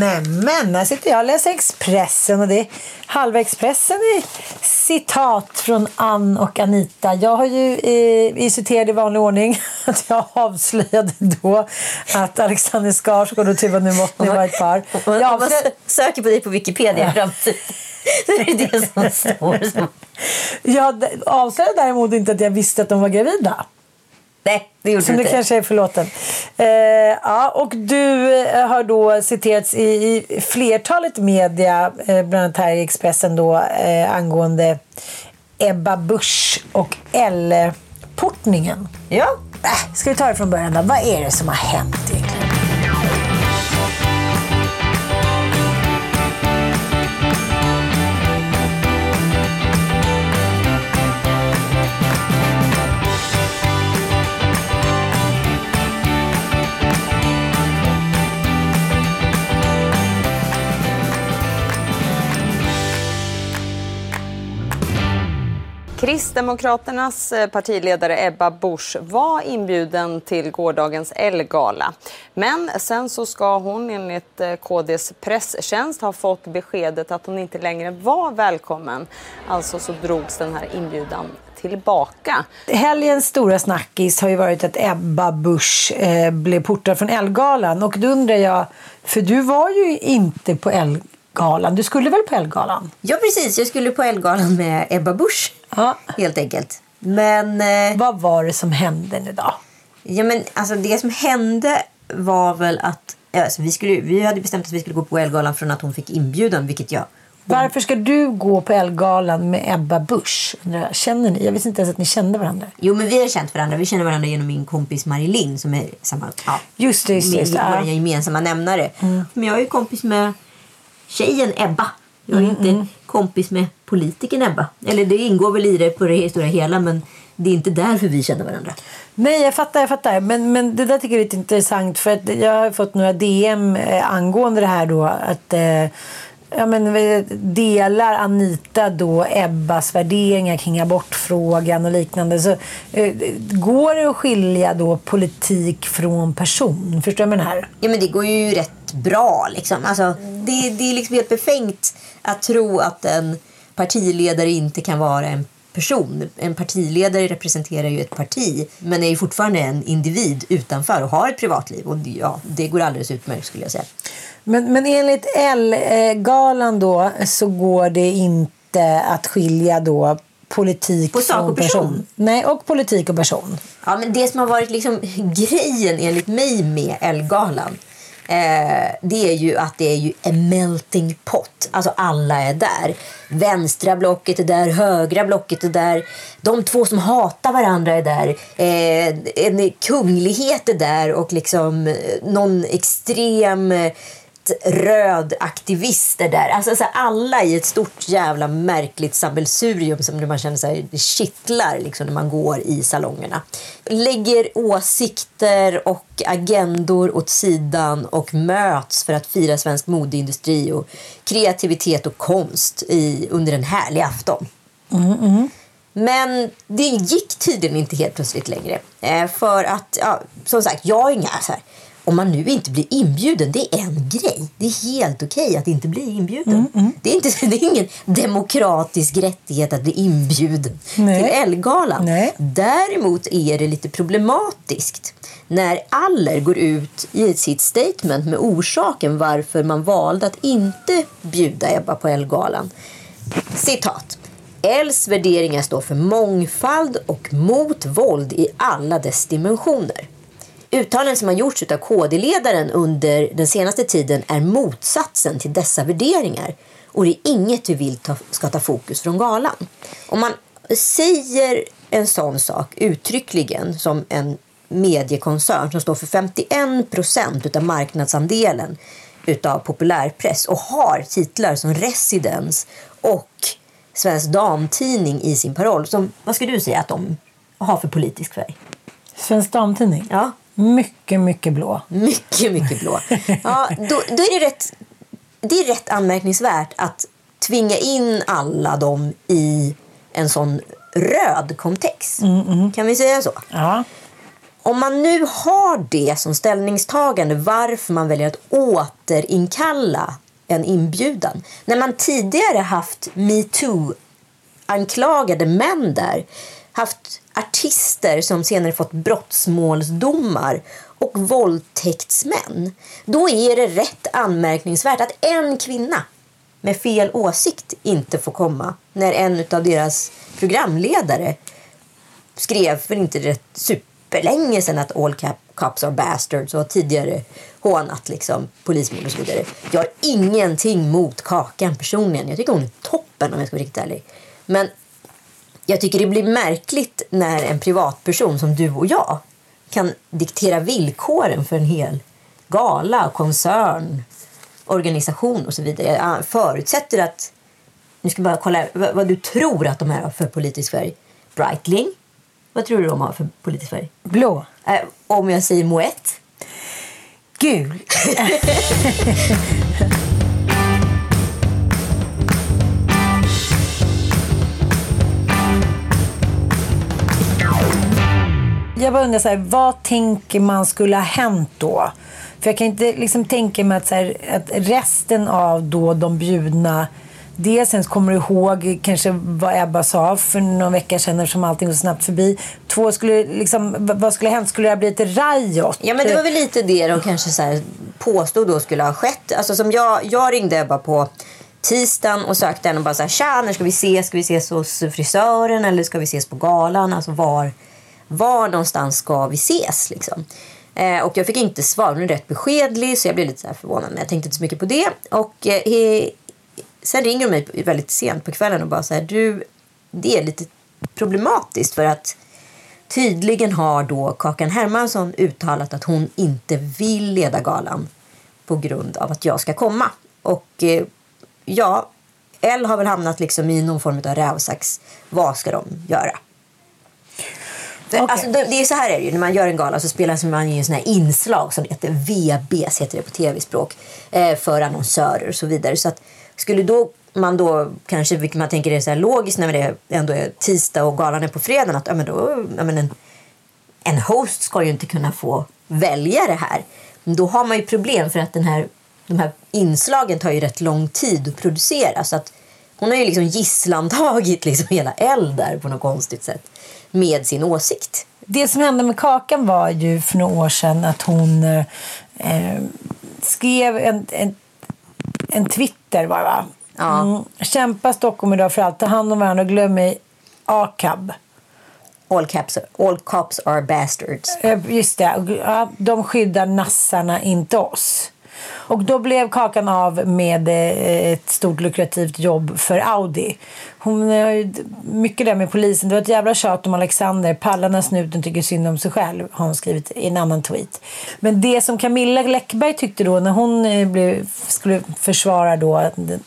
Men, men, här sitter jag och läser Expressen och det är halva Expressen i citat från Ann och Anita. Jag har ju eh, visiterat i vanlig ordning att jag avslöjade då att Alexander Skarsgård och Tuva Novotny var ett par. Om Jag man avslö- söker på dig på Wikipedia i framtiden så är det det som står. Som... Jag avslöjade däremot inte att jag visste att de var gravida. Nej, det gjorde Så du inte. kanske är förlåten. Eh, ja, och du eh, har då citerats i, i flertalet media, eh, bland annat här i Expressen då, eh, angående Ebba Busch och L-portningen. Ja. Äh, ska vi ta det från början då? Vad är det som har hänt Kristdemokraternas eh, partiledare Ebba Busch var inbjuden till gårdagens Elgala. Men sen så ska hon enligt eh, KDs presstjänst ha fått beskedet att hon inte längre var välkommen. Alltså så drogs den här inbjudan tillbaka. Helgens stora snackis har ju varit att Ebba Busch eh, blev portad från Elgalan. Och då undrar jag, för du var ju inte på Elgalan. Du skulle väl på Elgalan? ja, precis. Jag skulle på Elgalan med Ebba Busch. Ja. Helt enkelt. Men, eh, Vad var det som hände nu då? ja, men alltså, det som hände var väl att ja, alltså, vi, skulle, vi hade bestämt att vi skulle gå på Elgalan från att hon fick inbjudan, vilket jag Varför ska du gå på Elgalan med Ebba Busch? Känner ni? Jag visste inte ens att ni kände varandra. Jo, men vi har känt varandra. Vi känner varandra genom min kompis Marilyn som är samma... Ja, Just det, just det. Just det. Mm. gemensamma nämnare. Men jag är ju kompis med tjejen Ebba. Jag är inte kompis med politikern Ebba. Eller det ingår väl i det på det stora hela men det är inte därför vi känner varandra. Nej, jag fattar, jag fattar. Men, men det där tycker jag är lite intressant. För att jag har fått några DM eh, angående det här då. Att, eh, ja, men, eh, delar Anita då Ebbas värderingar kring abortfrågan och liknande. Så, eh, går det att skilja då politik från person? Förstår du vad jag menar? Ja men det går ju rätt bra liksom. Alltså, det, det är liksom helt befängt att tro att en partiledare inte kan vara en person. En partiledare representerar ju ett parti men är ju fortfarande en individ utanför och har ett privatliv. Och ja, det går alldeles utmärkt skulle jag säga. Men, men enligt L-galan då så går det inte att skilja då politik På sak och person. Nej, och politik och person. Ja, men det som har varit liksom grejen enligt mig med Elgalan eh, det är ju att det är ju en melting pot. Alltså alla är där. Vänstra blocket är där, högra blocket är där. De två som hatar varandra är där. Eh, en kunglighet är där och liksom eh, någon extrem eh, röd-aktivister där. Alltså så här, alla i ett stort jävla märkligt sammelsurium som man känner sig det kittlar liksom, när man går i salongerna. Lägger åsikter och agendor åt sidan och möts för att fira svensk modeindustri och kreativitet och konst i, under en härlig afton. Men det gick tydligen inte helt plötsligt längre. Eh, för att, ja, som sagt, jag är inga så här om man nu inte blir inbjuden, det är en grej. Det är helt okej att inte bli inbjuden. Det, är inte, det är ingen demokratisk rättighet att bli inbjuden Nej. till Ellegalan. Däremot är det lite problematiskt när Aller går ut i sitt statement med orsaken varför man valde att inte bjuda Ebba på Ellegalan. Citat. Els värderingar står för mångfald och mot våld i alla dess dimensioner. Uttalanden som har gjorts av KD-ledaren under den senaste tiden är motsatsen till dessa värderingar. Och det är inget vi vill ta, ska ta fokus från galan. Om man säger en sån sak uttryckligen som en mediekoncern som står för 51 procent av marknadsandelen utav populärpress och har titlar som Residence och Svensk Damtidning i sin paroll. Som, vad skulle du säga att de har för politisk färg? Svensk Damtidning? Ja. Mycket, mycket blå. Mycket, mycket blå. Ja, då, då är det, rätt, det är rätt anmärkningsvärt att tvinga in alla dem i en sån röd kontext. Kan vi säga så? Ja. Om man nu har det som ställningstagande varför man väljer att återinkalla en inbjudan. När man tidigare haft metoo-anklagade män där. Haft artister som senare fått brottsmålsdomar och våldtäktsmän. Då är det rätt anmärkningsvärt att en kvinna med fel åsikt inte får komma när en av deras programledare skrev för inte rätt superlänge sedan att all cap cops are bastards och har tidigare hånat liksom, polismord och så vidare. Jag har ingenting mot Kakan personligen. Jag tycker hon är toppen om jag ska vara riktigt ärlig. Men jag tycker det blir märkligt när en privatperson som du och jag kan diktera villkoren för en hel gala, koncern, organisation och så vidare. Jag förutsätter att... Nu ska bara kolla vad, vad du tror att de här har för politisk färg. Breitling. Vad tror du de har för politisk färg? Blå. Eh, om jag säger Moët. Gul. Jag bara undrar, så här, vad tänker man skulle ha hänt då? För jag kan inte liksom tänka mig att, så här, att resten av då de bjudna Dels ens kommer ihåg kanske vad Ebba sa för någon vecka sedan eftersom allting går snabbt förbi. Två, skulle, liksom, vad skulle ha hänt? Skulle det ha blivit riot? Ja, men det var väl lite det de kanske så här påstod då skulle ha skett. Alltså som jag, jag ringde Ebba på tisdagen och sökte henne och bara så här, tja, när ska vi ses? Ska vi ses hos frisören eller ska vi ses på galan? Alltså var, var någonstans ska vi ses liksom? Eh, och jag fick inte svar, hon är rätt beskedlig så jag blev lite så här förvånad men jag tänkte inte så mycket på det. Och eh, sen ringer hon mig väldigt sent på kvällen och bara så här, du, det är lite problematiskt för att tydligen har då Kakan Hermansson uttalat att hon inte vill leda galan på grund av att jag ska komma. Och eh, ja, L har väl hamnat liksom i någon form av rävsax. Vad ska de göra? Okej. Alltså, det, det är så här är det ju. När man gör en gala så spelar man ju en sån här inslag som heter VBs, heter det på tv-språk, eh, för annonsörer och så vidare. Så att skulle då man då kanske, vilket man tänker är så här logiskt när det ändå är tisdag och galan är på fredagen, att ja, men då, ja, men en, en host ska ju inte kunna få välja det här. Då har man ju problem för att den här, de här inslagen tar ju rätt lång tid att producera. Så att hon har ju liksom gisslantagit liksom hela eld där på något konstigt sätt med sin åsikt. Det som hände med Kakan var ju för några år sedan att hon eh, skrev en, en, en Twitter var va? Ja. Mm, kämpa Stockholm idag för allt. Ta hand om varandra och glöm mig AKAB. All, caps, all cops are bastards. Eh, Just det. Ja, de skyddar nassarna, inte oss. Och då blev Kakan av med eh, ett stort lukrativt jobb för Audi. Hon eh, har ju mycket där med polisen. Det var ett jävla tjat om Alexander. Pallar när snuten tycker synd om sig själv, har hon skrivit i en annan tweet. Men det som Camilla Läckberg tyckte då när hon eh, blev, skulle försvara då det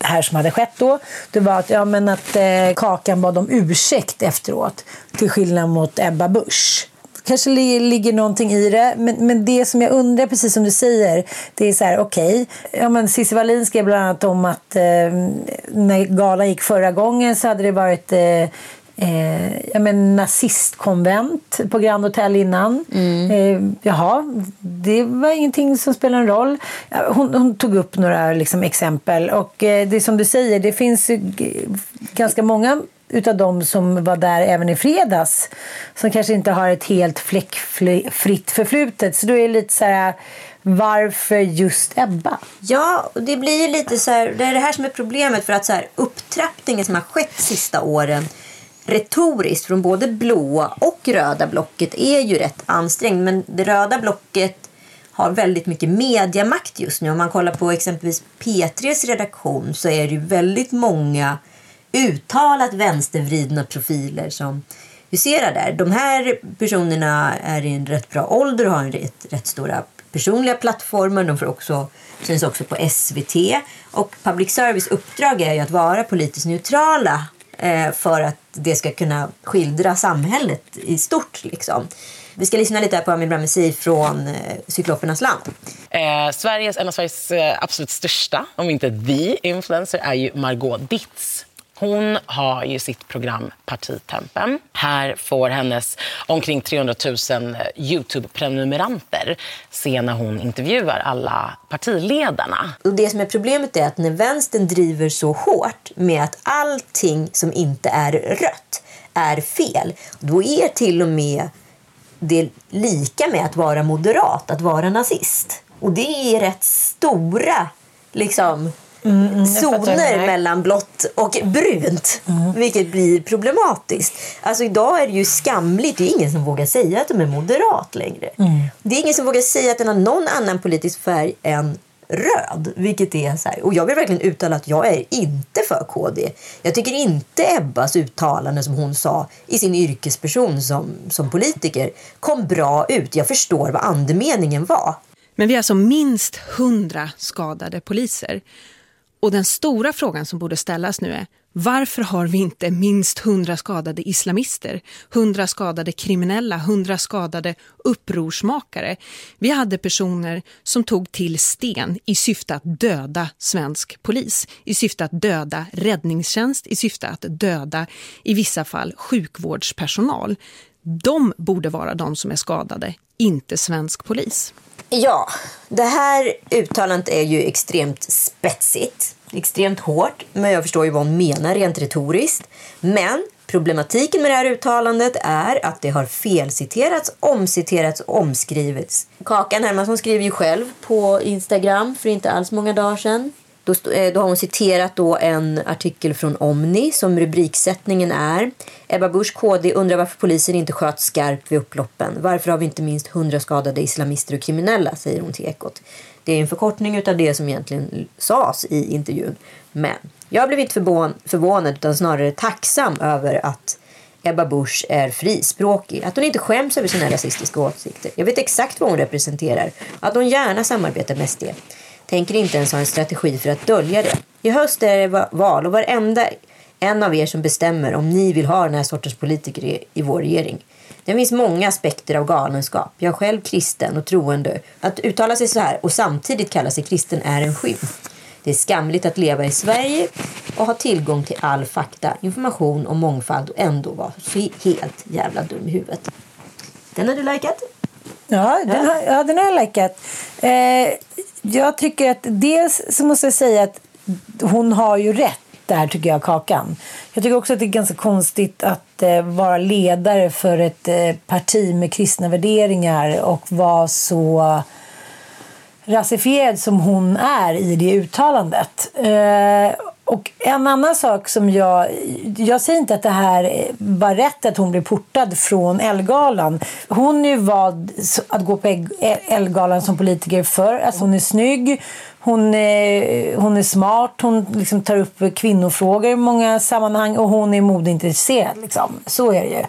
här som hade skett då, det var att, ja, men att eh, Kakan bad om ursäkt efteråt. Till skillnad mot Ebba Busch kanske li- ligger någonting i det. Men, men det som jag undrar, precis som du säger, det är så här, okej. Ja, men Cissi Wallin skrev bland annat om att eh, när galan gick förra gången så hade det varit eh, eh, jag men, nazistkonvent på Grand Hotel innan. Mm. Eh, jaha, det var ingenting som spelar en roll. Hon, hon tog upp några liksom, exempel. Och eh, det är som du säger, det finns ganska många utav de som var där även i fredags som kanske inte har ett helt fläckfritt förflutet. Så då är det lite så här, varför just Ebba? Ja, det blir ju lite så här, det är det här som är problemet för att så här, upptrappningen som har skett sista åren retoriskt från både blåa och röda blocket är ju rätt ansträngd. Men det röda blocket har väldigt mycket mediamakt just nu. Om man kollar på exempelvis P3s redaktion så är det ju väldigt många uttalat vänstervridna profiler som huserar där. De här personerna är i en rätt bra ålder och har en rätt, rätt stora personliga plattformar. De får också, syns också på SVT. Och public service uppdrag är ju att vara politiskt neutrala eh, för att det ska kunna skildra samhället i stort. Liksom. Vi ska lyssna lite på Amir Bramesi från eh, Cyklopernas land. Eh, Sveriges, en av Sveriges eh, absolut största, om inte the influencer, är ju Margot Ditz. Hon har ju sitt program Partitempen. Här får hennes omkring 300 000 Youtube-prenumeranter se när hon intervjuar alla partiledarna. Och det som är problemet är att när vänstern driver så hårt med att allting som inte är rött är fel, då är till och med det lika med att vara moderat, att vara nazist. Och det är rätt stora liksom, mm, mm zoner mellan blått och brunt. Mm. Vilket blir problematiskt. Alltså idag är det ju skamligt. Det är ingen som vågar säga att de är moderat längre. Mm. Det är ingen som vågar säga att den har någon annan politisk färg än röd. Vilket är så här, och jag vill verkligen uttala att jag är inte för KD. Jag tycker inte Ebbas uttalande som hon sa i sin yrkesperson som, som politiker kom bra ut. Jag förstår vad andemeningen var. Men vi har alltså minst hundra skadade poliser. Och den stora frågan som borde ställas nu är varför har vi inte minst hundra skadade islamister, hundra skadade kriminella, hundra skadade upprorsmakare? Vi hade personer som tog till sten i syfte att döda svensk polis, i syfte att döda räddningstjänst, i syfte att döda i vissa fall sjukvårdspersonal. De borde vara de som är skadade, inte svensk polis. Ja, det här uttalandet är ju extremt spetsigt, extremt hårt. Men jag förstår ju vad hon menar rent retoriskt. Men problematiken med det här uttalandet är att det har felciterats, omciterats och omskrivits. Kakan Hermansson skriver ju själv på Instagram för inte alls många dagar sedan då, eh, då har hon citerat då en artikel från Omni som rubriksättningen är Ebba Busch KD undrar varför polisen inte sköt skarpt vid upploppen. Varför har vi inte minst hundra skadade islamister och kriminella, säger hon till Ekot. Det är en förkortning av det som egentligen sades i intervjun. Men jag blev inte förvånad utan snarare tacksam över att Ebba Busch är frispråkig. Att hon inte skäms över sina rasistiska åsikter. Jag vet exakt vad hon representerar. Att hon gärna samarbetar med SD tänker inte ens ha en strategi för att dölja det. I höst är det val och varenda en av er som bestämmer om ni vill ha den här sortens politiker i, vår regering. Det finns många aspekter av galenskap. Jag är själv kristen och troende. Att uttala sig så här och samtidigt kalla sig kristen är en skymf. Det är skamligt att leva i Sverige och ha tillgång till all fakta, information och mångfald och ändå vara helt jävla dum i huvudet. Den har du likat? Ja, den har, ja, den har jag likat. Eh, jag tycker att dels så måste jag säga att hon har ju rätt där tycker jag, Kakan. Jag tycker också att det är ganska konstigt att eh, vara ledare för ett eh, parti med kristna värderingar och vara så rasifierad som hon är i det uttalandet. Eh, och en annan sak som jag... Jag säger inte att det här var rätt att hon blev portad från Elgalan. Hon är ju vald att gå på e- Elgalan som politiker för. Alltså hon är snygg, hon är, hon är smart, hon liksom tar upp kvinnofrågor i många sammanhang och hon är modeintresserad. Liksom. Så är det ju.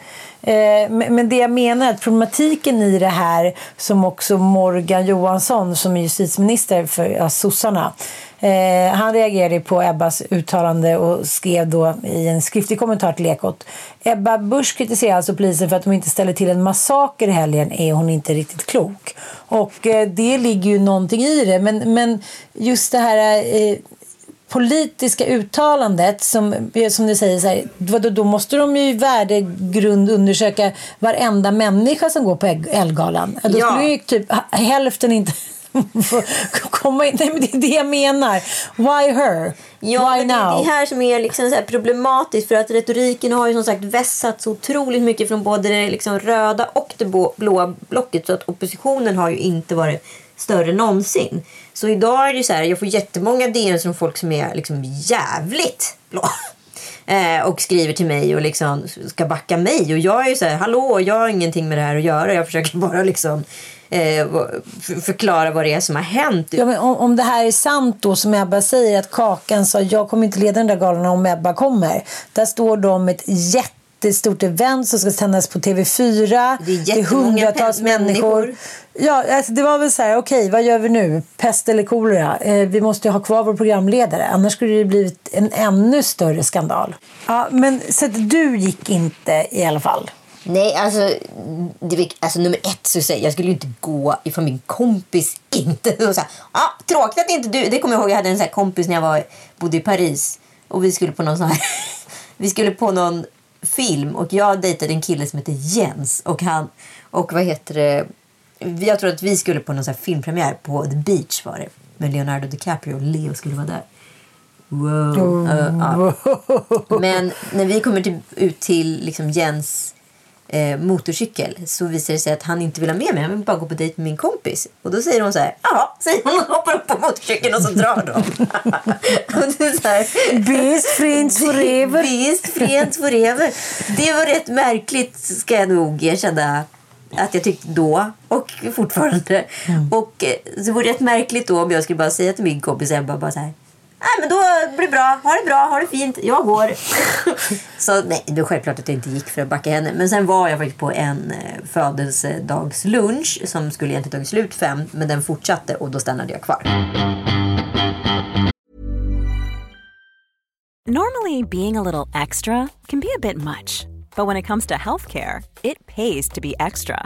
Eh, men det jag menar är att problematiken i det här som också Morgan Johansson som är justitieminister för ja, sossarna Eh, han reagerade på Ebbas uttalande och skrev då i en skriftlig kommentar till Ekot. Ebba Busch kritiserar alltså polisen för att de inte ställer till en massaker i helgen är hon inte riktigt klok. Och eh, det ligger ju någonting i det. Men, men just det här... Eh, politiska uttalandet som, som du säger, så här, då, då måste de ju värdegrund undersöka varenda människa som går på Elgalan. Då Ja. skulle ju typ hälften inte komma in. Nej, men det är det jag menar. Why her? Ja, Why men det är now? det här som är liksom så problematiskt för att retoriken har ju som sagt vässats otroligt mycket från både det liksom röda och det blå- blåa blocket så att oppositionen har ju inte varit större än någonsin. Så idag är det så här, jag får jättemånga DMs från folk som är liksom jävligt blå. Eh, och skriver till mig och liksom ska backa mig. Och jag är ju så här, hallå, jag har ingenting med det här att göra. Jag försöker bara liksom eh, förklara vad det är som har hänt. Ja, men om, om det här är sant då som Ebba säger att Kakan sa jag kommer inte leda den där galan om Ebba kommer. Där står de med ett jättestort event som ska sändas på TV4. Det är jättemånga hundratals pe- människor. människor. Ja, alltså det var väl så här, okej vad gör vi nu? Pest eller kolera? Eh, vi måste ju ha kvar vår programledare. Annars skulle det blivit en ännu större skandal. Ja, men så att du gick inte i alla fall? Nej, alltså, det, alltså nummer ett så säger jag, skulle ju inte gå ifrån min kompis inte. Och så här, ah, tråkigt att inte du... Det kommer jag ihåg, jag hade en sån här kompis när jag var, bodde i Paris. Och vi skulle på någon sån här... vi skulle på någon film och jag dejtade en kille som heter Jens. Och han... Och vad heter det? Jag tror att vi skulle på någon sån här filmpremiär på The Beach var det. Med Leonardo DiCaprio och Leo skulle vara där. Wow. Uh, ja. Men när vi kommer till, ut till liksom Jens eh, motorcykel så visar det sig att han inte vill ha med mig. Han vill bara gå på dejt med min kompis. Och då säger hon så här, ja, säger hon och hoppar upp på motorcykeln och så drar de. och det är så här, Best friends forever. Best friends forever. Det var rätt märkligt ska jag nog erkänna att jag tyckte då och fortfarande. Och eh, det vore rätt märkligt då om jag skulle bara säga till min kompis Ebba bara så här Nej men då blir det bra, ha det bra, ha det fint, jag går. så nej, det var självklart att jag inte gick för att backa henne. Men sen var jag faktiskt på en eh, födelsedagslunch som skulle egentligen tagit slut fem, men den fortsatte och då stannade jag kvar. Normally, being a little extra can be a bit much, but when it comes to healthcare, it pays to be extra.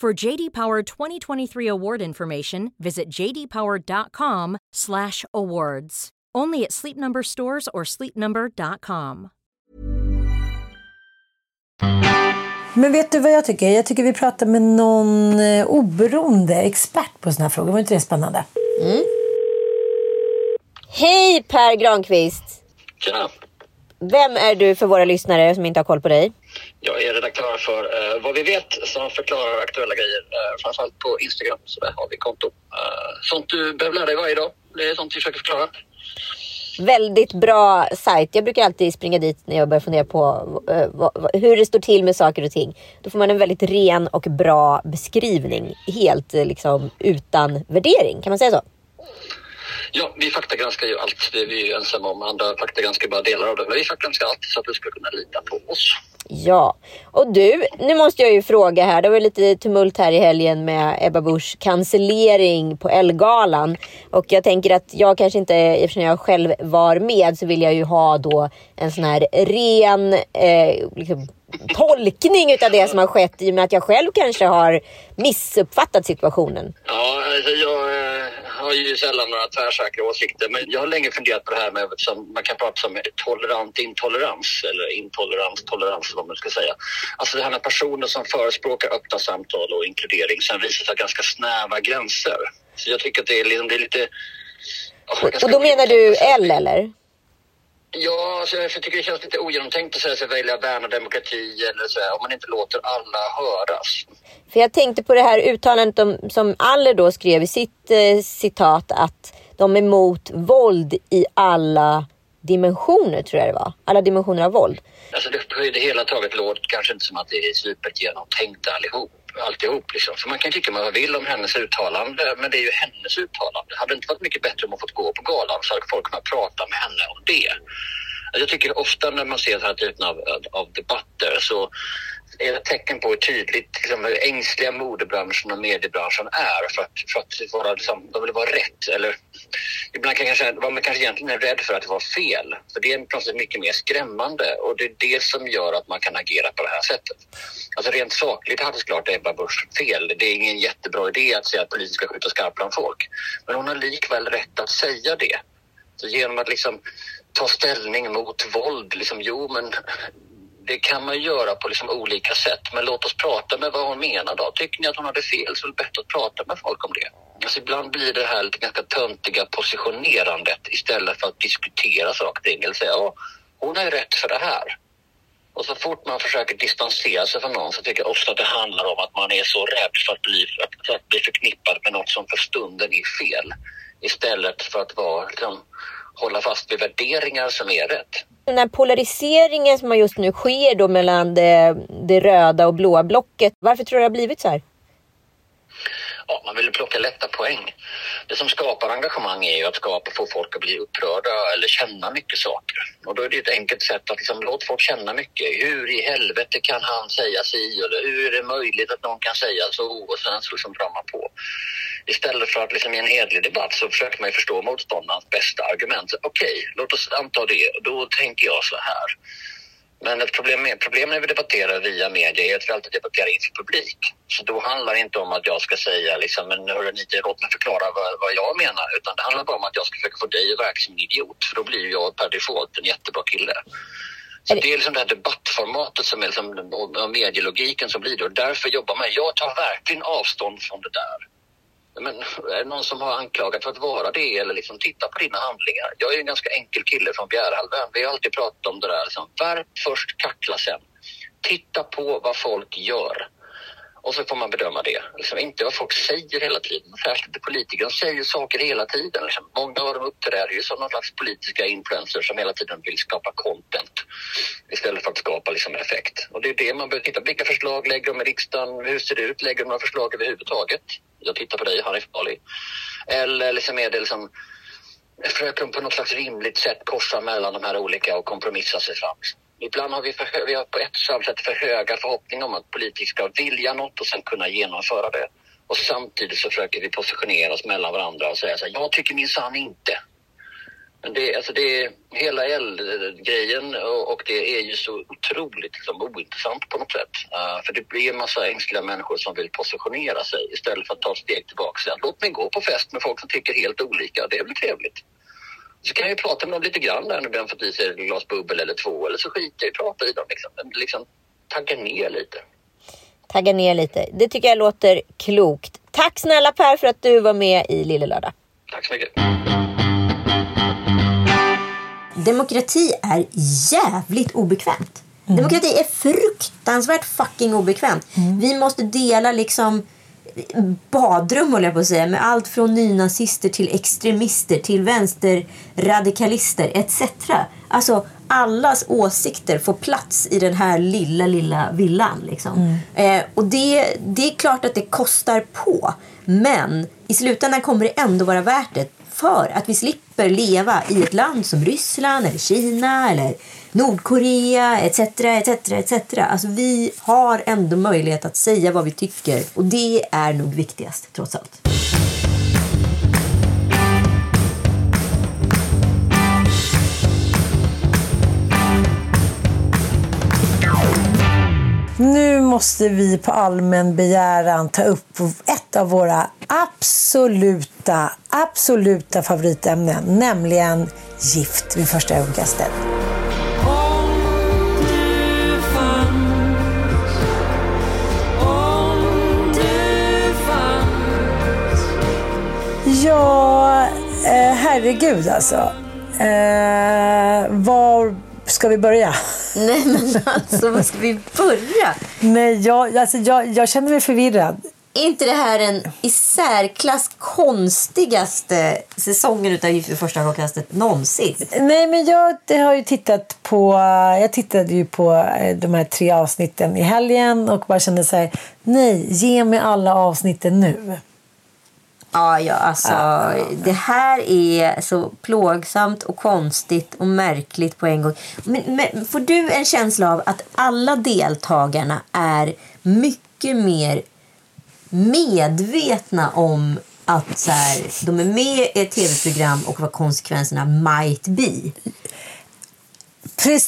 For JD Power 2023 award information, visit jdpower.com/awards. Only at Sleep Number stores or sleepnumber.com. Men vet du vad jag tycker? Jag tycker vi pratar med någon eh, oberoende expert på såna här frågor. Var inte det spännande? Hej Per Granqvist! Tjena! Vem är du för våra lyssnare som inte har koll på dig? Jag är redaktör för eh, Vad vi vet som förklarar aktuella grejer. Eh, framförallt på Instagram, så där har vi konto. Eh, sånt du behöver lära dig varje dag. Det är sånt vi försöker förklara. Väldigt bra sajt. Jag brukar alltid springa dit när jag börjar fundera på eh, vad, hur det står till med saker och ting. Då får man en väldigt ren och bra beskrivning. Helt eh, liksom utan värdering. Kan man säga så? Ja, vi faktagranskar ju allt. Det är vi ju ensamma om. Andra faktagranskar bara delar av det. Men vi faktagranskar allt så att du ska kunna lita på oss. Ja. Och du, nu måste jag ju fråga här. Det var lite tumult här i helgen med Ebba Buschs cancellering på Elgalan. Och jag tänker att jag kanske inte, eftersom jag själv var med, så vill jag ju ha då en sån här ren eh, liksom, tolkning utav det som har skett i och med att jag själv kanske har missuppfattat situationen. Ja, alltså jag eh, har ju sällan några tvärsäkra åsikter. Men jag har länge funderat på det här med som man kan prata om tolerant intolerans eller intolerans tolerans vad man ska säga. Alltså det här med personer som förespråkar öppna samtal och inkludering sen visar sig ganska snäva gränser. Så jag tycker att det är, liksom, det är lite... Och då menar du L eller? Ja, alltså, jag tycker det känns lite ogenomtänkt att säga sig välja värna demokrati eller så här, om man inte låter alla höras. För jag tänkte på det här uttalandet om, som Aller då skrev i sitt eh, citat att de är emot våld i alla dimensioner, tror jag det var. Alla dimensioner av våld. Alltså det, på det hela taget låter kanske inte som att det är supergenomtänkt allihop. Alltihop liksom. Så man kan tycka vad man vill om hennes uttalande, men det är ju hennes uttalande. Hade det inte varit mycket bättre om hon fått gå på galan så hade folk kunnat prata med henne om det. Jag tycker ofta när man ser den här typen av, av debatter så är det ett tecken på hur tydligt liksom, hur ängsliga modebranschen och mediebranschen är för att, för att vara, liksom, de vill vara rätt. Eller, ibland kan kanske, vad man kanske egentligen är rädd för att det var fel. För det är på något sätt mycket mer skrämmande och det är det som gör att man kan agera på det här sättet. Alltså rent sakligt hade såklart Ebba Busch fel. Det är ingen jättebra idé att säga att polisen ska skjuta skarpt bland folk. Men hon har likväl rätt att säga det. Så genom att liksom ta ställning mot våld, liksom, jo men det kan man göra på liksom olika sätt. Men låt oss prata med vad hon menar då. Tycker ni att hon hade fel så är det bättre att prata med folk om det. Alltså ibland blir det här lite ganska töntiga positionerandet istället för att diskutera saker och ting. Eller säga, ja, hon ju rätt för det här. Och så fort man försöker distansera sig från någon så tycker jag ofta att det handlar om att man är så rädd för att bli, för att bli förknippad med något som för stunden är fel. Istället för att vara, liksom, hålla fast vid värderingar som är rätt. Den här polariseringen som just nu sker då mellan det, det röda och blåa blocket. Varför tror du det har blivit så här? ja, man vill plocka lätta poäng. Det som skapar engagemang är ju att skapa, få folk att bli upprörda eller känna mycket saker. Och då är det ett enkelt sätt att liksom, låta folk känna mycket. Hur i helvete kan han säga si? Eller hur är det möjligt att någon kan säga så? Och sen så liksom drar man på. Istället för att liksom, i en hedlig debatt så försöker man ju förstå motståndarens bästa argument. Okej, okay, låt oss anta det. Då tänker jag så här. Men ett problem med, problem när vi debatterar via media är att vi alltid debatterar inför publik. Så då handlar det inte om att jag ska säga liksom, men hörni, låt mig förklara vad, vad, jag menar. Utan det handlar bara om att jag ska försöka få dig att verka som en idiot. För då blir jag per default en jättebra kille. Så det är liksom det här debattformatet som är liksom, och medielogiken som blir det. Och därför jobbar man. Jag tar verkligen avstånd från det där. Men är det någon som har anklagat för att vara det eller liksom titta på dina handlingar? Jag är en ganska enkel kille från Bjärhalvön. Vi har alltid pratat om det där. Liksom. Värp först, kackla sen. Titta på vad folk gör. Och så får man bedöma det. Liksom inte vad folk säger hela tiden. Särskilt politiker, de säger saker hela tiden. Liksom. Många av dem uppträder ju som någon slags politiska influencers som hela tiden vill skapa content istället för att skapa liksom, effekt. Och det är det man behöver titta på. Vilka förslag lägger de i riksdagen? Hur ser det ut? Lägger de några förslag överhuvudtaget? Jag tittar på dig, Hanif Bali. Eller liksom är det liksom försöker på något slags rimligt sätt korsa mellan de här olika och kompromissa sig fram. Ibland har vi, för, vi har på ett sätt för höga förhoppningar om att politiker ska vilja något och sen kunna genomföra det. Och samtidigt så försöker vi positionera oss mellan varandra och säga så här, jag tycker minsann inte. Det, alltså det, hela L-grejen och, och det är ju så otroligt liksom, ointressant på något sätt. Uh, för det blir en massa ängsliga människor som vill positionera sig istället för att ta ett steg tillbaka säga låt mig gå på fest med folk som tycker helt olika, det blir trevligt. Så kan jag ju prata med dem lite grann där när har fått i sig ett glas bubbel eller två eller så skiter jag i att prata i dem. Liksom. liksom tagga ner lite. Tagga ner lite. Det tycker jag låter klokt. Tack snälla Per för att du var med i Lille Lördag. Tack så mycket. Demokrati är jävligt obekvämt. Mm. Demokrati är fruktansvärt fucking obekvämt. Mm. Vi måste dela liksom badrum håller jag på att säga med allt från nynazister till extremister till vänsterradikalister etc. Alltså allas åsikter får plats i den här lilla, lilla villan. Liksom. Mm. Eh, och det, det är klart att det kostar på. Men i slutändan kommer det ändå vara värt det för att vi slipper leva i ett land som Ryssland eller Kina eller Nordkorea etc. etc, etc. Alltså vi har ändå möjlighet att säga vad vi tycker och det är nog viktigast trots allt. Nu måste vi på allmän begäran ta upp ett av våra absoluta, absoluta favoritämnen, nämligen gift vid första ögonkastet. Ja, eh, herregud alltså. Eh, var ska vi börja? Nej men alltså, var ska vi börja? Nej, jag, alltså, jag, jag känner mig förvirrad. Är inte det här den i särklass konstigaste säsongen utav Gift vid första ögonkastet någonsin? Nej, men jag det har ju tittat på... Jag tittade ju på eh, de här tre avsnitten i helgen och bara kände så här, nej, ge mig alla avsnitten nu. Ja, ja, alltså det här är så plågsamt och konstigt och märkligt på en gång. Men, men får du en känsla av att alla deltagarna är mycket mer medvetna om att så här, de är med i ett tv-program och vad konsekvenserna might be?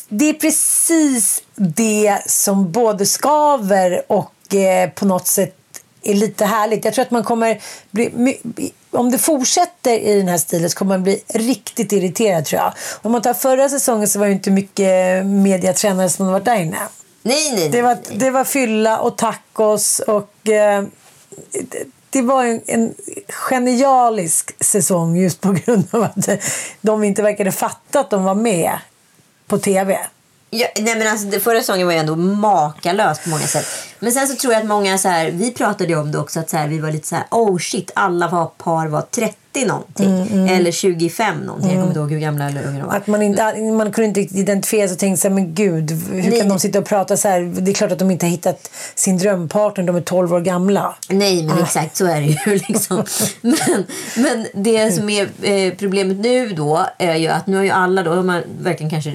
Det är precis det som både skaver och eh, på något sätt är lite härligt. Jag tror att man kommer bli, om det fortsätter i den här stilen så kommer man bli riktigt irriterad tror jag. Om man tar förra säsongen så var det inte mycket mediatränare som varit där inne. Nej, nej, nej. Det var, det var fylla och tacos och eh, det, det var en, en genialisk säsong just på grund av att de inte verkade fatta att de var med på tv. Ja, nej men alltså, förra säsongen var ju ändå makalös på många sätt. Men sen så tror jag att många så här, vi pratade om det också att så här, vi var lite så här, oh shit, alla var par var 30 någonting. Eller 25 någonting. Jag kommer inte ihåg hur gamla eller unga de var. Att man, inte, man kunde inte riktigt identifiera sig och tänkte så här, men gud, hur Nej. kan de sitta och prata så här? Det är klart att de inte har hittat sin drömpartner, de är 12 år gamla. Nej, men exakt så är det ju. Liksom. Men, men det som är eh, problemet nu då är ju att nu har ju alla då, man verkligen kanske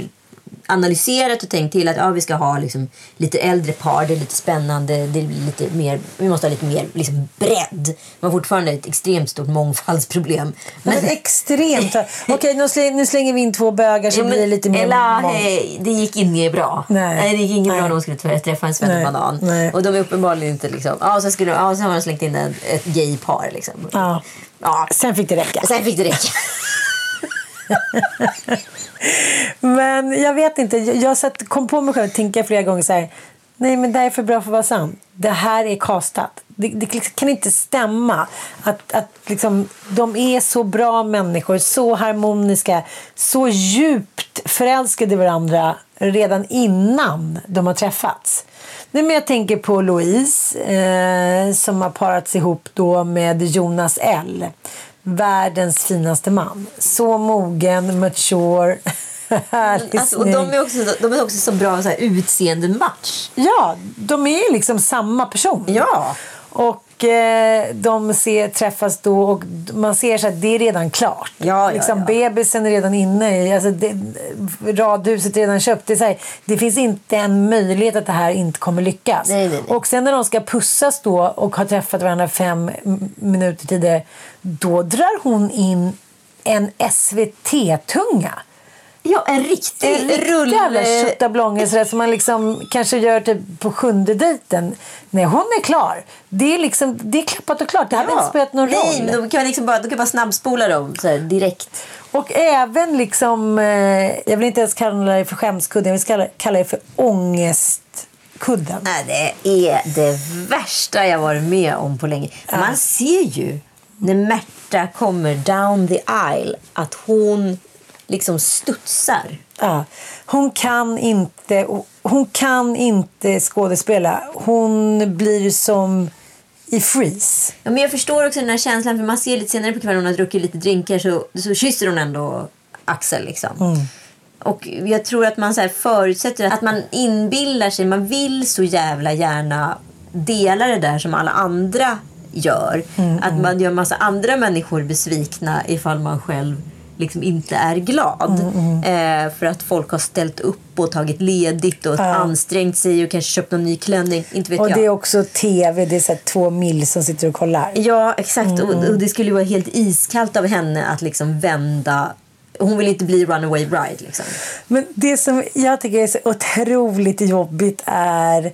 analyserat och tänkt till att ja, vi ska ha liksom, lite äldre par, det är lite spännande, det är lite mer, vi måste ha lite mer liksom, bredd. Men fortfarande ett extremt stort mångfaldsproblem. Men extremt. Okej, nu, slänger, nu slänger vi in två bögar så Ja, men blir lite mer... Ella, hej, det gick inget bra. Nej. det gick inget bra Nej. när de skulle träffa- en Nej. svennebanan. Nej. Och de är uppenbarligen inte liksom... Ja, och sen, skulle, ja, och sen har man slängt in ett, ett gaypar liksom. Ja. Ja. Sen fick det räcka. Sen fick det räcka. Men jag vet inte. Jag, satt, kom på mig själv att tänka flera gånger så här. Nej, men det här är för bra för att vara sant. Det här är kastat. Det, det kan inte stämma att, att liksom, de är så bra människor, så harmoniska, så djupt förälskade i varandra redan innan de har träffats. Nej, men jag tänker på Louise eh, som har parats ihop då med Jonas L. Världens finaste man. Så mogen, mature, härlig, Alltså, och de är också, de är också så bra så här, utseende match. Ja, de är liksom samma person. Ja. Och eh, de ser, träffas då och man ser så att det är redan klart. Ja, ja, liksom, ja. Bebisen är redan inne i, alltså det, radhuset är redan köpt. Det, är så här, det finns inte en möjlighet att det här inte kommer lyckas. Nej, nej, nej. Och sen när de ska pussas då och har träffat varandra fem minuter tidigare, då drar hon in en SVT-tunga. Ja, en riktig En tjottablonge sådär som man liksom kanske gör typ på sjunde dejten. Nej, hon är klar. Det är liksom, det är klappat och klart. Det hade inte spelat någon roll. Nej, men de kan liksom bara, de kan bara snabbspola dem så här, direkt. Och även liksom, eh, jag vill inte ens kalla det för skämskudden, jag vill kalla, kalla det för ångestkudden. Nej, det är det värsta jag varit med om på länge. Man ser ju när Märta kommer down the aisle att hon liksom studsar. Ja. Hon kan inte, hon kan inte skådespela. Hon blir som i freeze. Ja, men jag förstår också den här känslan för man ser lite senare på kvällen hon har druckit lite drinkar så, så kysser hon ändå Axel liksom. Och jag tror att man så förutsätter att man inbillar sig, man vill så jävla gärna dela det där som alla andra gör. Att man gör massa andra människor besvikna ifall man själv liksom inte är glad. Eh, för att folk har ställt upp och tagit ledigt och ansträngt sig och kanske köpt någon ny klänning. Inte vet Och jag. det är också tv, det är så två mil som sitter och kollar. Ja, exakt. Och, och det skulle ju vara helt iskallt av henne att liksom vända. Hon vill inte bli runaway bride. Liksom. Men det som jag tycker är så otroligt jobbigt är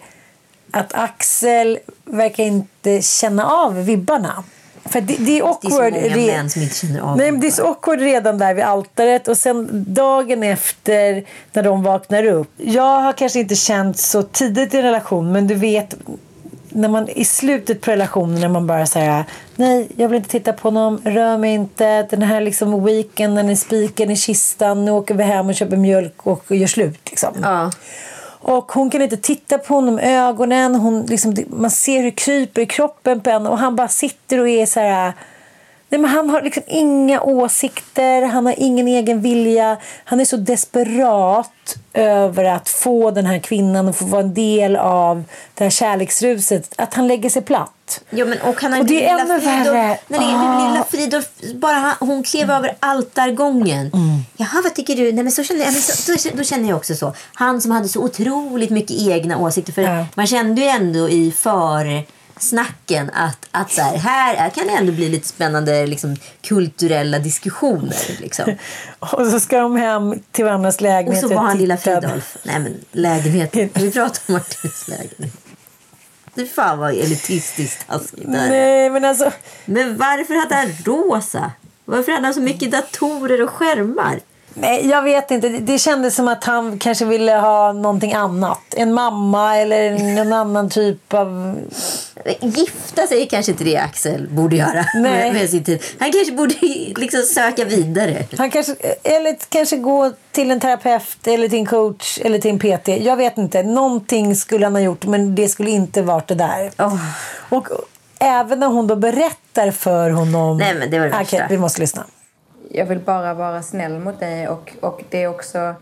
att Axel verkar inte känna av vibbarna. För det, det är awkward. Det är så många män som inte känner av Nej, men det är så awkward redan där vid altaret och sen dagen efter när de vaknar upp. Jag har kanske inte känt så tidigt i en relation men du vet när man i slutet på relationen när man bara säger nej, jag vill inte titta på honom, rör mig inte, den här liksom weekenden är spiken i kistan, nu åker vi hem och köper mjölk och gör slut. Liksom. Ja. Och hon kan inte titta på honom i ögonen. Hon liksom, man ser hur det kryper i kroppen på henne och han bara sitter och är så här... Nej, men han har liksom inga åsikter, han har ingen egen vilja. Han är så desperat över att få den här kvinnan att få vara en del av det här kärleksruset att han lägger sig platt. Ja, men, och han har Och det är ännu värre. Nej, det är Ah. lilla Fridolf, bara han, hon klev över altargången. Mm. Jaha, vad tycker du? Nej, men så känner jag, men så, då, då känner jag också så. Han som hade så otroligt mycket egna åsikter. För Ja. Man kände ju ändå i försnacken att, att så här, här kan det ändå bli lite spännande liksom, kulturella diskussioner. Liksom. Och så ska de hem till varandras Och lägenhet. så var han lilla. Fridolf. Nej, men lägenhet. Vi pratar om Martins lägenhet. Fy fan vad elitistiskt taskigt det. Nej, men alltså... Men varför hade han rosa? Varför hade han så mycket datorer och skärmar? Nej, jag vet inte. Det- kändes som att han kanske ville ha någonting annat. En mamma eller någon annan typ av... Gifta sig kanske inte det Axel borde göra. Nej. Med, sin tid. Han kanske borde liksom söka vidare. Han kanske, eller kanske gå till en terapeut eller till en coach eller till en PT. Jag vet inte. Någonting skulle han ha gjort men det skulle inte varit det där. Åh. Och även när hon då berättar för honom... Nej, men det var det Okej, vi måste lyssna. Jag vill bara vara snäll mot dig och, och det är också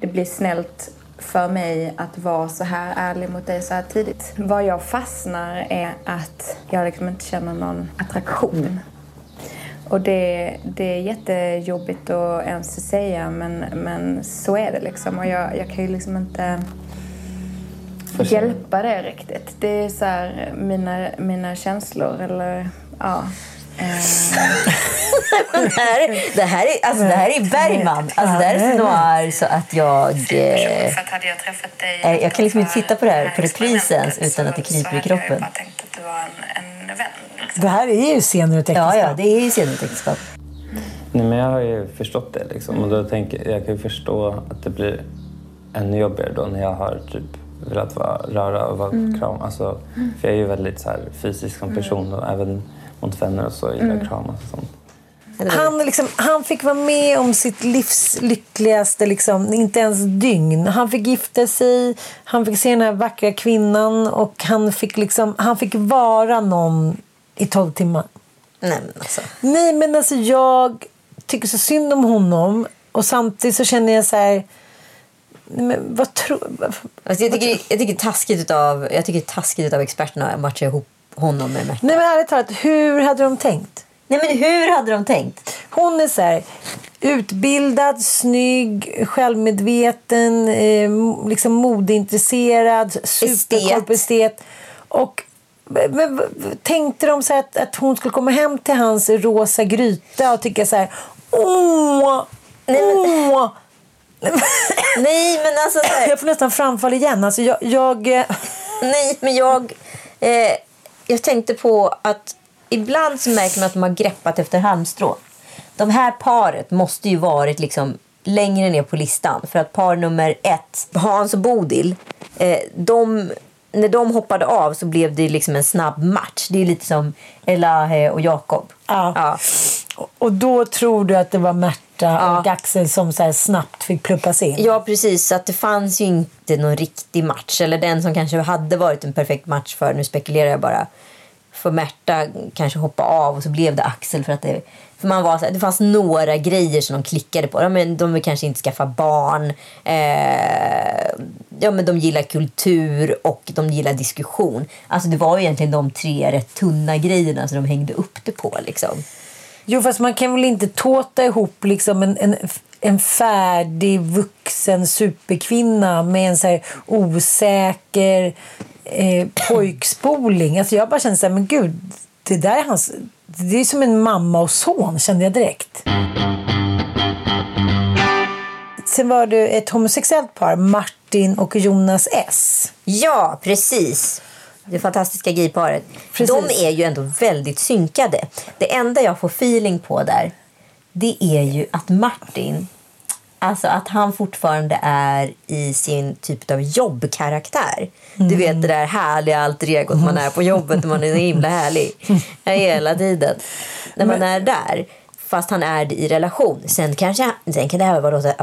det blir snällt för mig att vara så här ärlig mot dig så här tidigt. Vad jag fastnar är att jag liksom inte känner någon attraktion. Och det, det är jättejobbigt att ens säga men, men så är det liksom och jag, jag kan ju liksom inte hjälpa det riktigt. Det är så här mina, mina känslor eller ja. Eh, Det här, är- det här är, alltså, det här är Bergman. Alltså, det här är så noir så att jag... Eh, För att hade jag träffat dig Eh, jag kan liksom inte titta på det här på reprisen utan att det kryper i kroppen. Liksom. Det här är ju scener ur ett ja, äktenskap. ja, det är ju scenutäktenskap. Nej, men jag har ju förstått det. Liksom. Och då tänker, jag kan ju förstå att det blir ännu jobbigare då när jag har typ velat vara, röra och vara kram. Alltså, För jag är ju väldigt så här, fysisk som person och även mot vänner och så gillar jag kramas och sånt. Han, liksom, han fick vara med om sitt livs lyckligaste, liksom, inte ens dygn. Han fick gifta sig, han fick se den här vackra kvinnan och han fick, liksom, han fick vara någon i tolv timmar. Nej, men alltså. Nej, men alltså jag tycker så synd om honom och samtidigt så känner jag så här... Men vad tror... Alltså, jag, tycker, jag tycker taskigt utav, jag tycker taskigt utav experterna att matcha ihop honom med Märta. Nej, men ärligt talat, hur hade de tänkt? Nej, men hur hade de tänkt? Hon är så här, utbildad, snygg, självmedveten, eh, liksom modeintresserad, superkoll på estet. Och men, men, tänkte de så att, att hon skulle komma hem till hans rosa gryta och tycka så här åh, åh. Nej, men alltså... så här- Jag får nästan framfall igen. Alltså jag, jag, eh, Nej, men jag, eh, jag tänkte på att ibland så märker man att de har greppat efter halmstrå. De här paret måste ju varit liksom längre ner på listan. För att par nummer ett, Hans och Bodil, eh, de, när de hoppade av så blev det liksom en snabb match. Det är lite som Elahe och Jakob. Ja. Ja. Och då tror du att det var Märta och Axel som så snabbt fick pluppas in? Ja, precis. Så att det fanns ju inte någon riktig match. Eller den som kanske hade varit en perfekt match för, nu spekulerar jag bara, för Märta kanske hoppa av och så blev det Axel. För att det, för man var så här, det fanns några grejer som de klickade på. Ja, men de vill kanske inte skaffa barn. Eh, ja, men de gillar kultur och de gillar diskussion. Alltså det var ju egentligen de tre rätt tunna grejerna som de hängde upp det på. Liksom. Jo, fast man kan väl inte tåta ihop liksom en, en, en färdig vuxen superkvinna med en så här osäker eh, pojkspoling. Alltså jag bara känner så här, men gud, det där är hans... Det är som en mamma och son, kände jag direkt. Sen var det ett homosexuellt par, Martin och Jonas S. Ja, precis. Det fantastiska gayparet. De är ju ändå väldigt synkade. Det enda jag får feeling på där det är ju att Martin Alltså att han fortfarande är i sin typ av jobbkaraktär. Du Mm. vet det där härliga alter egot man är på jobbet man är så himla härlig hela tiden. När man är där. Fast han är det i relation. Sen, kanske, sen kan det här vara låta eh,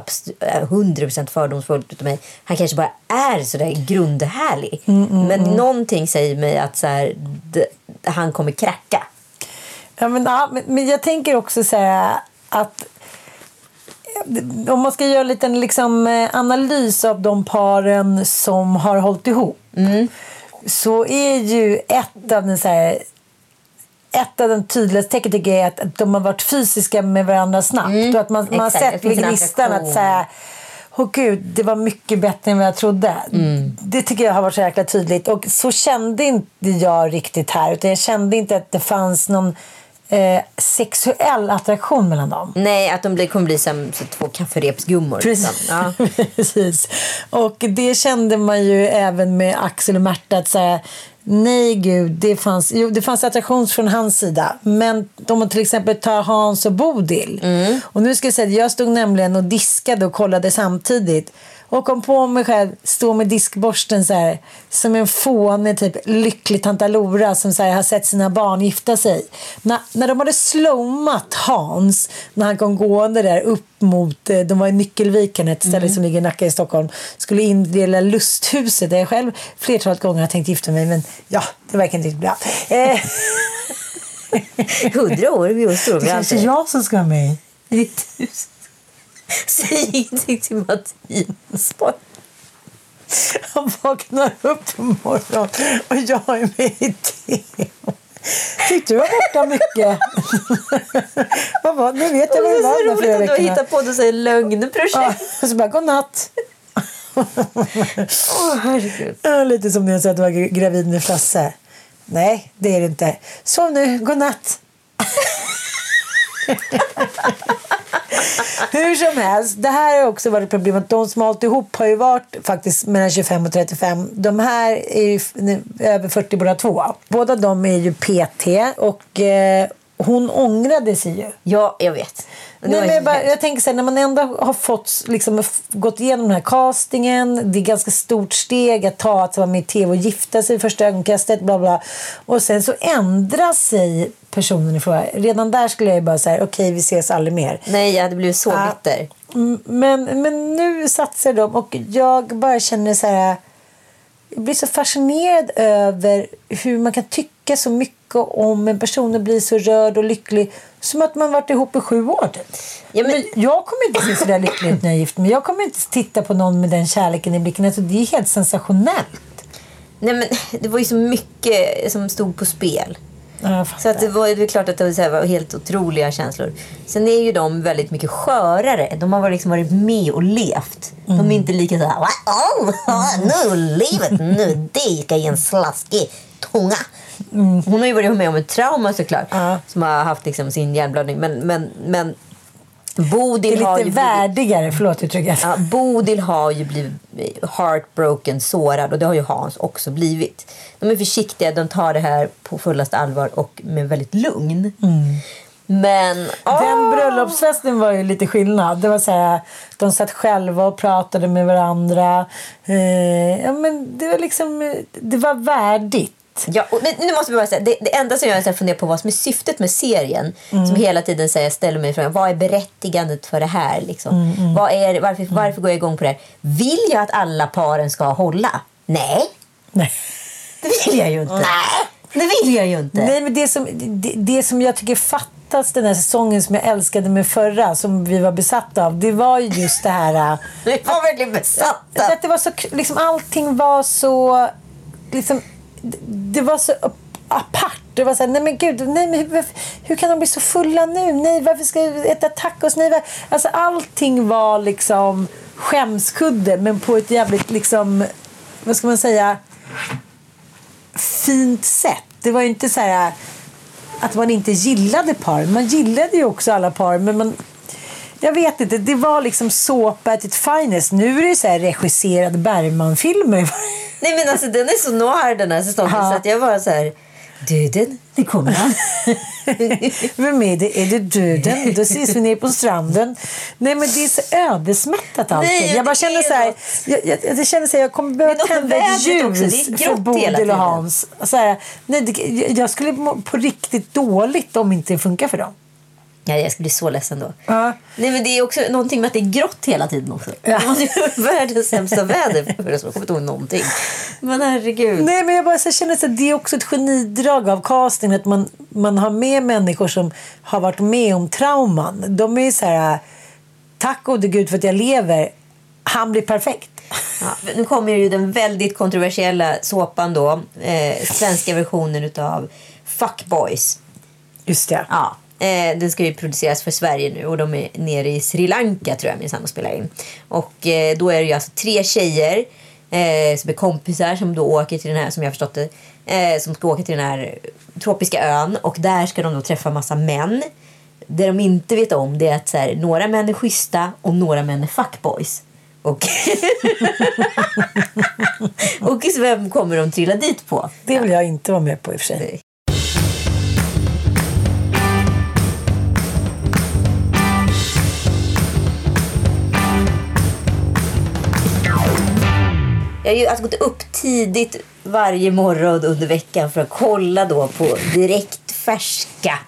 100% fördomsfullt utav mig. Han kanske bara är sådär grundhärlig. Mm, Men någonting säger mig att så här, han kommer kracka. Ja, men, ja, men, jag tänker också så här att om man ska göra en liten liksom, eh, analys av de paren som har hållit ihop så är ju ett av den så här, ett av de tydligaste tecknen tycker jag är att de har varit fysiska med varandra snabbt. och att man, man har sett vid gnistan att säga Åh gud, det var mycket bättre än vad jag trodde. Det tycker jag har varit så jäkla tydligt. Och så kände inte jag riktigt här. Utan jag kände inte att det fanns någon eh, sexuell attraktion mellan dem. Nej, att de blir, kommer bli som så två kafferepsgummor. liksom. Ja. Precis. Och det kände man ju även med Axel och Märta. Att säga, nej gud, det fanns, jo, det fanns attraktion från hans sida. Men om man till exempel tar Hans och Bodil. Och nu ska jag säga jag stod nämligen och diskade och kollade samtidigt. Och kom på mig själv stå med diskborsten så här, som en fånig typ lycklig tantalora som så här, har sett sina barn gifta sig. När, när de hade slowmat Hans när han kom gående där upp mot, eh, de var i Nyckelviken, ett ställe som ligger i Nacka i Stockholm, skulle in i det lilla lusthuset där jag själv flertalet gånger har tänkt gifta mig men ja, det verkar inte riktigt bra. Eh, Hundra år, vi är stora det kanske är jag som ska vara med i. Säg ingenting till bara. Han vaknar upp på morgonen och jag är med i det. Tyckte du var borta mycket? vad var, nu vet jag vad det Det var är de så roligt att du hittat på något lögnprojekt. Ja, så bara, godnatt. Åh, herregud. Lite som när jag sa att du var gra- gravid med Frasse. Nej, det är det inte. Sov nu, godnatt. Hur som helst, det här har också varit problemet. De som har hållit ihop har ju varit faktiskt mellan 25 och 35. De här är ju över 40 båda två. Båda de är ju PT och eh, hon ångrade sig ju. Ja, jag vet. Nej, men jag, bara, jag tänker så här, när man ändå har fått, liksom, gått igenom den här castingen. Det är ganska stort steg att ta att vara med i tv och gifta sig i första ögonkastet. Bla bla. Och sen så ändrar sig personen i fråga. Redan där skulle jag bara säga okej vi ses aldrig mer. Nej, jag hade blivit så bitter. Mm, Men, men nu satsar de och jag bara känner så här. Jag blir så fascinerad över hur man kan tycka så mycket om en person och bli så rörd och lycklig. Som att man varit ihop i sju år. Typ. Ja, men- men jag kommer inte se så där lycklig när jag är gift mig. Jag kommer inte titta på någon med den kärleken i blicken. Alltså, det är helt sensationellt. Nej, men det var ju så mycket som stod på spel. Ja, Så att det var det är klart att det var, så här, var helt otroliga känslor. Sen är ju de väldigt mycket skörare. De har liksom varit med och levt. De är inte lika så här... "Wow, nu livet, nu det ska ge en slaskig tunga. Hon har ju varit med om ett trauma såklart. Ja. Som har haft liksom sin hjärnblödning. Men, men, men det Bodil är har ju lite blivit... värdigare, förlåt uttrycket. Ja, Bodil har ju blivit heartbroken, sårad och det har ju Hans också blivit. De är försiktiga, de tar det här på fullaste allvar och med väldigt lugn. Men... Den åh! bröllopsfesten var ju lite skillnad. Det var så här, de satt själva och pratade med varandra. Eh, ja, men det var liksom, eh, det var värdigt. Ja, och nu- nu måste vi bara säga, det, det enda som jag så här funderar på vad som är syftet med serien, som hela tiden säger, jag ställer mig frågan, vad är berättigandet för det här? Liksom? Vad är, varför, varför går jag igång på det här? Vill jag att alla paren ska hålla? Nej, Nej. det vill jag ju inte. Nej, det vill jag ju inte. Nej, men det som, det, det som jag tycker fattas den här säsongen som jag älskade med förra, som vi var besatta av, det var ju just det här... äh, Vi var verkligen besatta. Att det var så, liksom, allting var så... Liksom, det- var så apart. Det var så här, nej men gud, nej, men hur, hur kan de bli så fulla nu? Nej, varför ska jag äta tacos? Nej, var, alltså, allting var liksom skämskudde, men på ett jävligt, liksom, vad ska man säga, fint sätt. Det var ju inte så här att man inte gillade par. Man gillade ju också alla par, men man... Jag vet inte, det var liksom såpa at its finest. Nu är det så här regisserade Bergman-filmer. Nej men alltså den är så noir den här säsongen Ja. så att jag bara så här. Döden, det kommer han. Vem är det? Är det döden? Då ses vi ner på stranden. Nej, men det är så ödesmättat allting. Nej, jag bara känner så här, jag, jag, jag känner så här, jag kommer behöva tända ett ljus för Bodil och Hans. Så här, nej, det, jag skulle må på riktigt dåligt om inte det funkar för dem. Ja, jag skulle bli så ledsen då. Ja. Nej, men det är också någonting med att det är grått hela tiden också. Ja. Det är världens sämsta väder. för oss. Jag kommer inte ihåg någonting. Men herregud. Nej, men jag bara så känner att det är också ett genidrag av casting att man, man har med människor som har varit med om trauman. De är ju så här, tack gode gud för att jag lever. Han blir perfekt. Ja, nu kommer ju den väldigt kontroversiella såpan då. Eh, svenska versionen utav Fuckboys. Just det. Ja, eh, den ska ju produceras för Sverige nu och de är nere i Sri Lanka tror jag minsann och spelar in. Och eh, då är det ju alltså tre tjejer eh, som är kompisar som då åker till den här, som jag förstått det, eh, som ska åka till den här tropiska ön och där ska de då träffa massa män. Det de inte vet om det är att så här, några män är schyssta och några män är fuckboys. Och, och vem kommer de trilla dit på? Det vill jag inte vara med på i och för sig. Jag har ju alltså gått upp tidigt varje morgon under veckan för att kolla då på direkt färska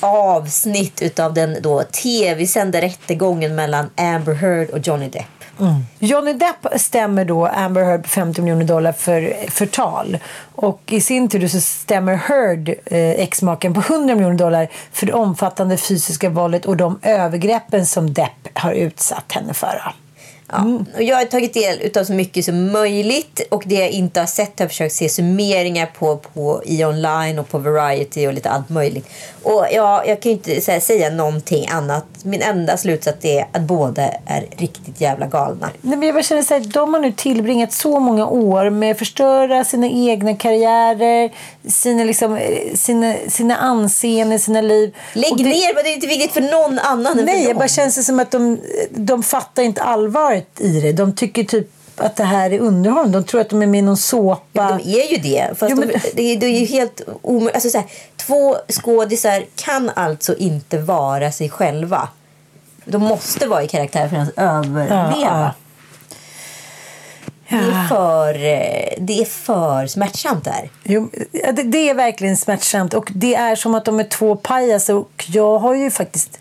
avsnitt utav den då tv-sända rättegången mellan Amber Heard och Johnny Depp. Mm. Johnny Depp stämmer då Amber Heard på 50 miljoner dollar för förtal. Och i sin tur så stämmer Heard eh, exmaken på 100 miljoner dollar för det omfattande fysiska våldet och de övergreppen som Depp har utsatt henne för. Ja. Och jag har tagit del utav så mycket som möjligt och det jag inte har sett har jag försökt se summeringar på, på i online och på Variety och lite allt möjligt. Och ja, jag kan ju inte här, säga någonting annat. Min enda slutsats är att båda är riktigt jävla galna. Nej, men jag bara känner så här, de har nu tillbringat så många år med att förstöra sina egna karriärer, sina, liksom, eh, sina, sina anseenden, sina liv. Lägg det- ner, men det är inte viktigt för någon annan än Nej, för jag dem. bara känns det som att de, de fattar inte allvaret i det. De tycker typ att det här är underhållning. De tror att de är med i någon såpa. De är ju det. Fast Jo, men- de, det, är, det är ju helt omöjligt. Alltså, två skådisar kan alltså inte vara sig själva. De måste vara i karaktär för att överleva. Ja, Det, är för, eh, det är för smärtsamt där. Jo, det, det är verkligen smärtsamt. Och det är som att de är två pajaser. Och jag har ju faktiskt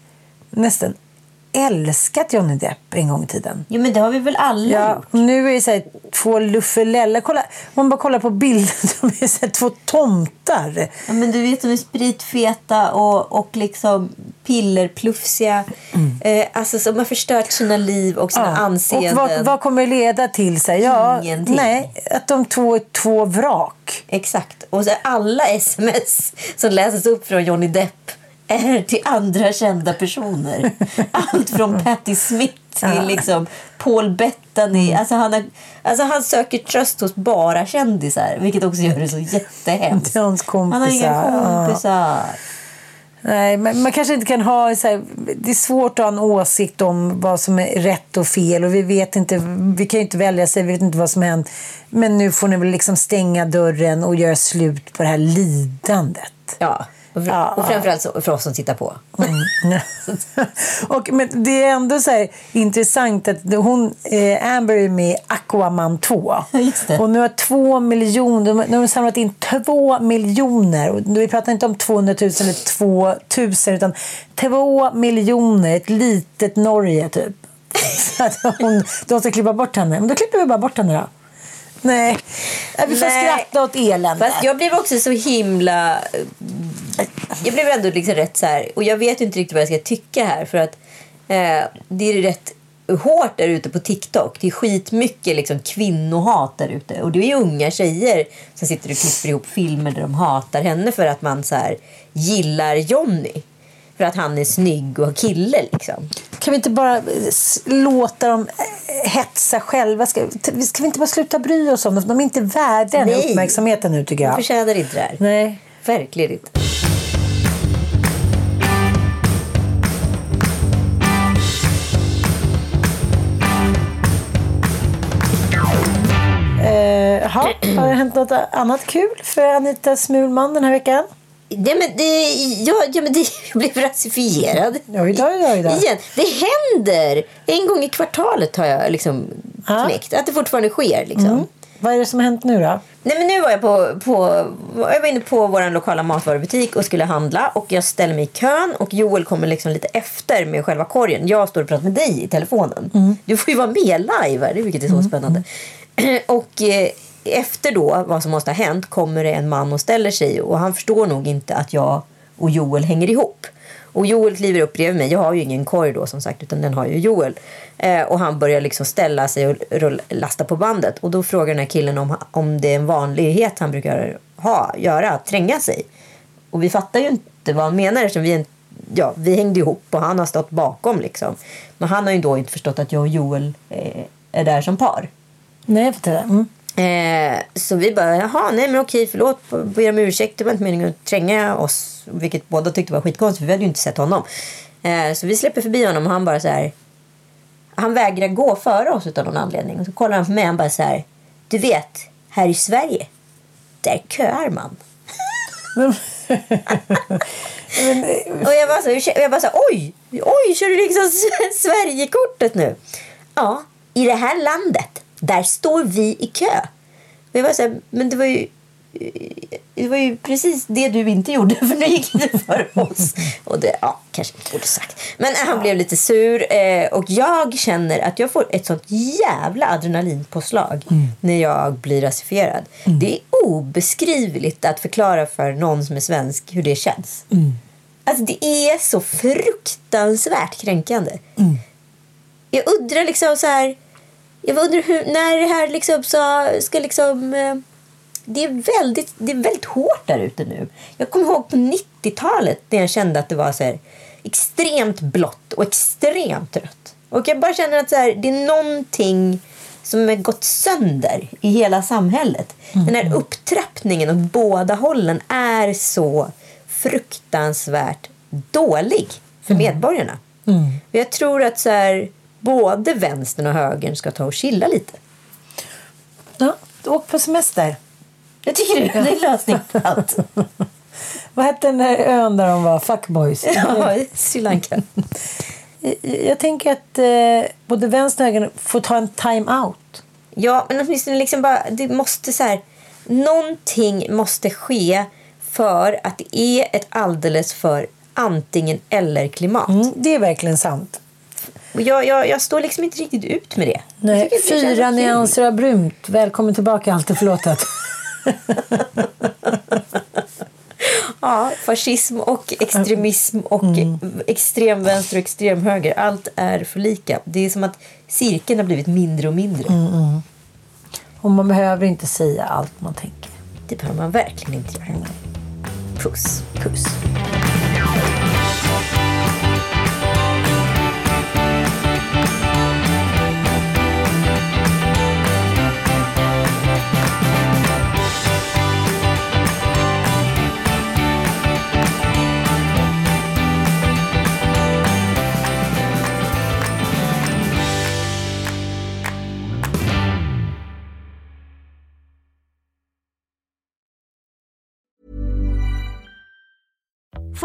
nästan älskat Johnny Depp en gång i tiden. Jo, men det har vi väl alla Ja, gjort? nu är det så här, två luffelella. Kolla, om man bara kollar på bilder, de är så här, två tomtar. Ja, men du vet, de är spritfeta och, och liksom pillerplufsiga. Eh, alltså, som har förstört sina liv och sina Mm. Ja, anseenden. Och vad, vad kommer det leda till? Så här, ja, Ingenting. Nej, att de två är två vrak. Exakt. Och så alla sms som läses upp från Johnny Depp till andra kända personer. Allt från Patti Smith till liksom Paul Bettany. Alltså han, har, alltså han söker tröst hos bara kändisar, vilket också gör det så jättehemskt. Hans kompisar. Han har inga Ja. kompisar. Nej, men man kanske inte kan ha... Så här, det är svårt att ha en åsikt om vad som är rätt och fel. Och vi vet inte, vi kan ju inte välja sig, vi vet inte vad som hänt. Men nu får ni väl liksom stänga dörren och göra slut på det här lidandet. Ja. Och, fr- Ja, och framförallt så, för oss som tittar på. och, men det är ändå så här intressant att hon, eh, Amber är med i Aquaman 2. Just det. Och nu har två miljoner, nu har de samlat in två miljoner. Och vi pratar inte om 200 000 eller 2 000 utan två miljoner. Ett litet Norge typ. Så att hon, de ska klippa bort henne. Men då klipper vi bara bort henne då. Nej, Eh, vi får Nej. skratta åt elände. Fast jag blev också så himla... Jag blev ändå liksom rätt så här... Och jag vet inte riktigt vad jag ska tycka här. För att eh, det är rätt hårt där ute på TikTok. Det är skitmycket liksom kvinnohat där ute. Och det är ju unga tjejer som sitter och klipper ihop filmer där de hatar henne för att man så här gillar Johnny. För att han är snygg och kille liksom. Kan vi inte bara låta dem eh, hetsa själva? Ska, ska vi inte bara sluta bry oss om dem? De är inte värda den Nej. uppmärksamheten nu tycker De jag. förtjänar inte det här. Nej. Verkligen inte. Eh, Jaha, har det hänt något annat kul för Anita Smulman den här veckan? Ja, men det, ja, ja, men det, jag blev rasifierad. Oj då, oj då. Igen. Det händer! En gång i kvartalet har jag liksom Ja. knäckt. Att det fortfarande sker. Liksom. Mm. Vad är det som har hänt nu då? Nej, men nu var jag på, på, jag var inne på vår lokala matvarubutik och skulle handla. Och Jag ställer mig i kön och Joel kommer liksom lite efter med själva korgen. Jag står och pratar med dig i telefonen. Du får ju vara med live här, vilket är så spännande. Och eh, efter då, vad som måste ha hänt, kommer det en man och ställer sig. Och han förstår nog inte att jag och Joel hänger ihop. Och Joel kliver upp bredvid mig. Jag har ju ingen korg då som sagt, utan den har ju Joel. Eh, och han börjar liksom ställa sig och lasta på bandet. Och då frågar den här killen om, om det är en vanlighet han brukar ha, göra, att tränga sig. Och vi fattar ju inte vad han menar eftersom vi, ja, vi hängde ihop och han har stått bakom liksom. Men han har ju då inte förstått att jag och Joel eh, är där som par. Nej, jag fattar. Mm. Eh, så vi bara, jaha, nej men okej, förlåt, ber om ursäkt, det var inte meningen att tränga oss. Vilket båda tyckte var skitkonstigt, för vi hade ju inte sett honom. Eh, så vi släpper förbi honom och han bara så här, han vägrar gå före oss utan någon anledning. Och så kollar han på mig och han bara så här, du vet, här i Sverige, där köar man. och jag bara så, jag bara så oj, oj, kör du liksom Sverigekortet nu? Ja, i det här landet, där står vi i kö. Och jag var så här, men det var ju det var ju precis det du inte gjorde för nu gick du för oss. Och det, ja, kanske inte borde sagt. Men han blev lite sur eh, och jag känner att jag får ett sånt jävla adrenalinpåslag när jag blir rasifierad. Det är obeskrivligt att förklara för någon som är svensk hur det känns. Alltså det är så fruktansvärt kränkande. Jag undrar liksom så här. Jag undrar hur, när det här liksom så, ska liksom... eh, Det är, väldigt, det är väldigt hårt där ute nu. Jag kommer ihåg på 90-talet när jag kände att det var så här, extremt blått och extremt rött. Och jag bara känner att så här, det är någonting som har gått sönder i hela samhället. Den här upptrappningen åt båda hållen är så fruktansvärt dålig för medborgarna. Och Jag tror att så här, både vänstern och högern ska ta och chilla lite. Ja, åk på semester. Jag tycker det det är en lösning på allt. Vad hette den där ön där de var? Fuckboys? Ja, Sri Lanka. Jag tänker att eh, både vänster och höger får ta en time-out. Ja, men åtminstone liksom bara, det måste så här, någonting måste ske för att det är ett alldeles för antingen eller klimat. Mm, det är verkligen sant. Och jag, jag, jag står liksom inte riktigt ut med det. Nej, det fyra nyanser av brunt. Välkommen tillbaka, allt är förlåtet. Ja, fascism och extremism och extrem vänster och extrem höger. Allt är för lika. Det är som att cirkeln har blivit mindre och mindre. Och man behöver inte säga allt man tänker. Det behöver man verkligen inte göra. Puss, puss.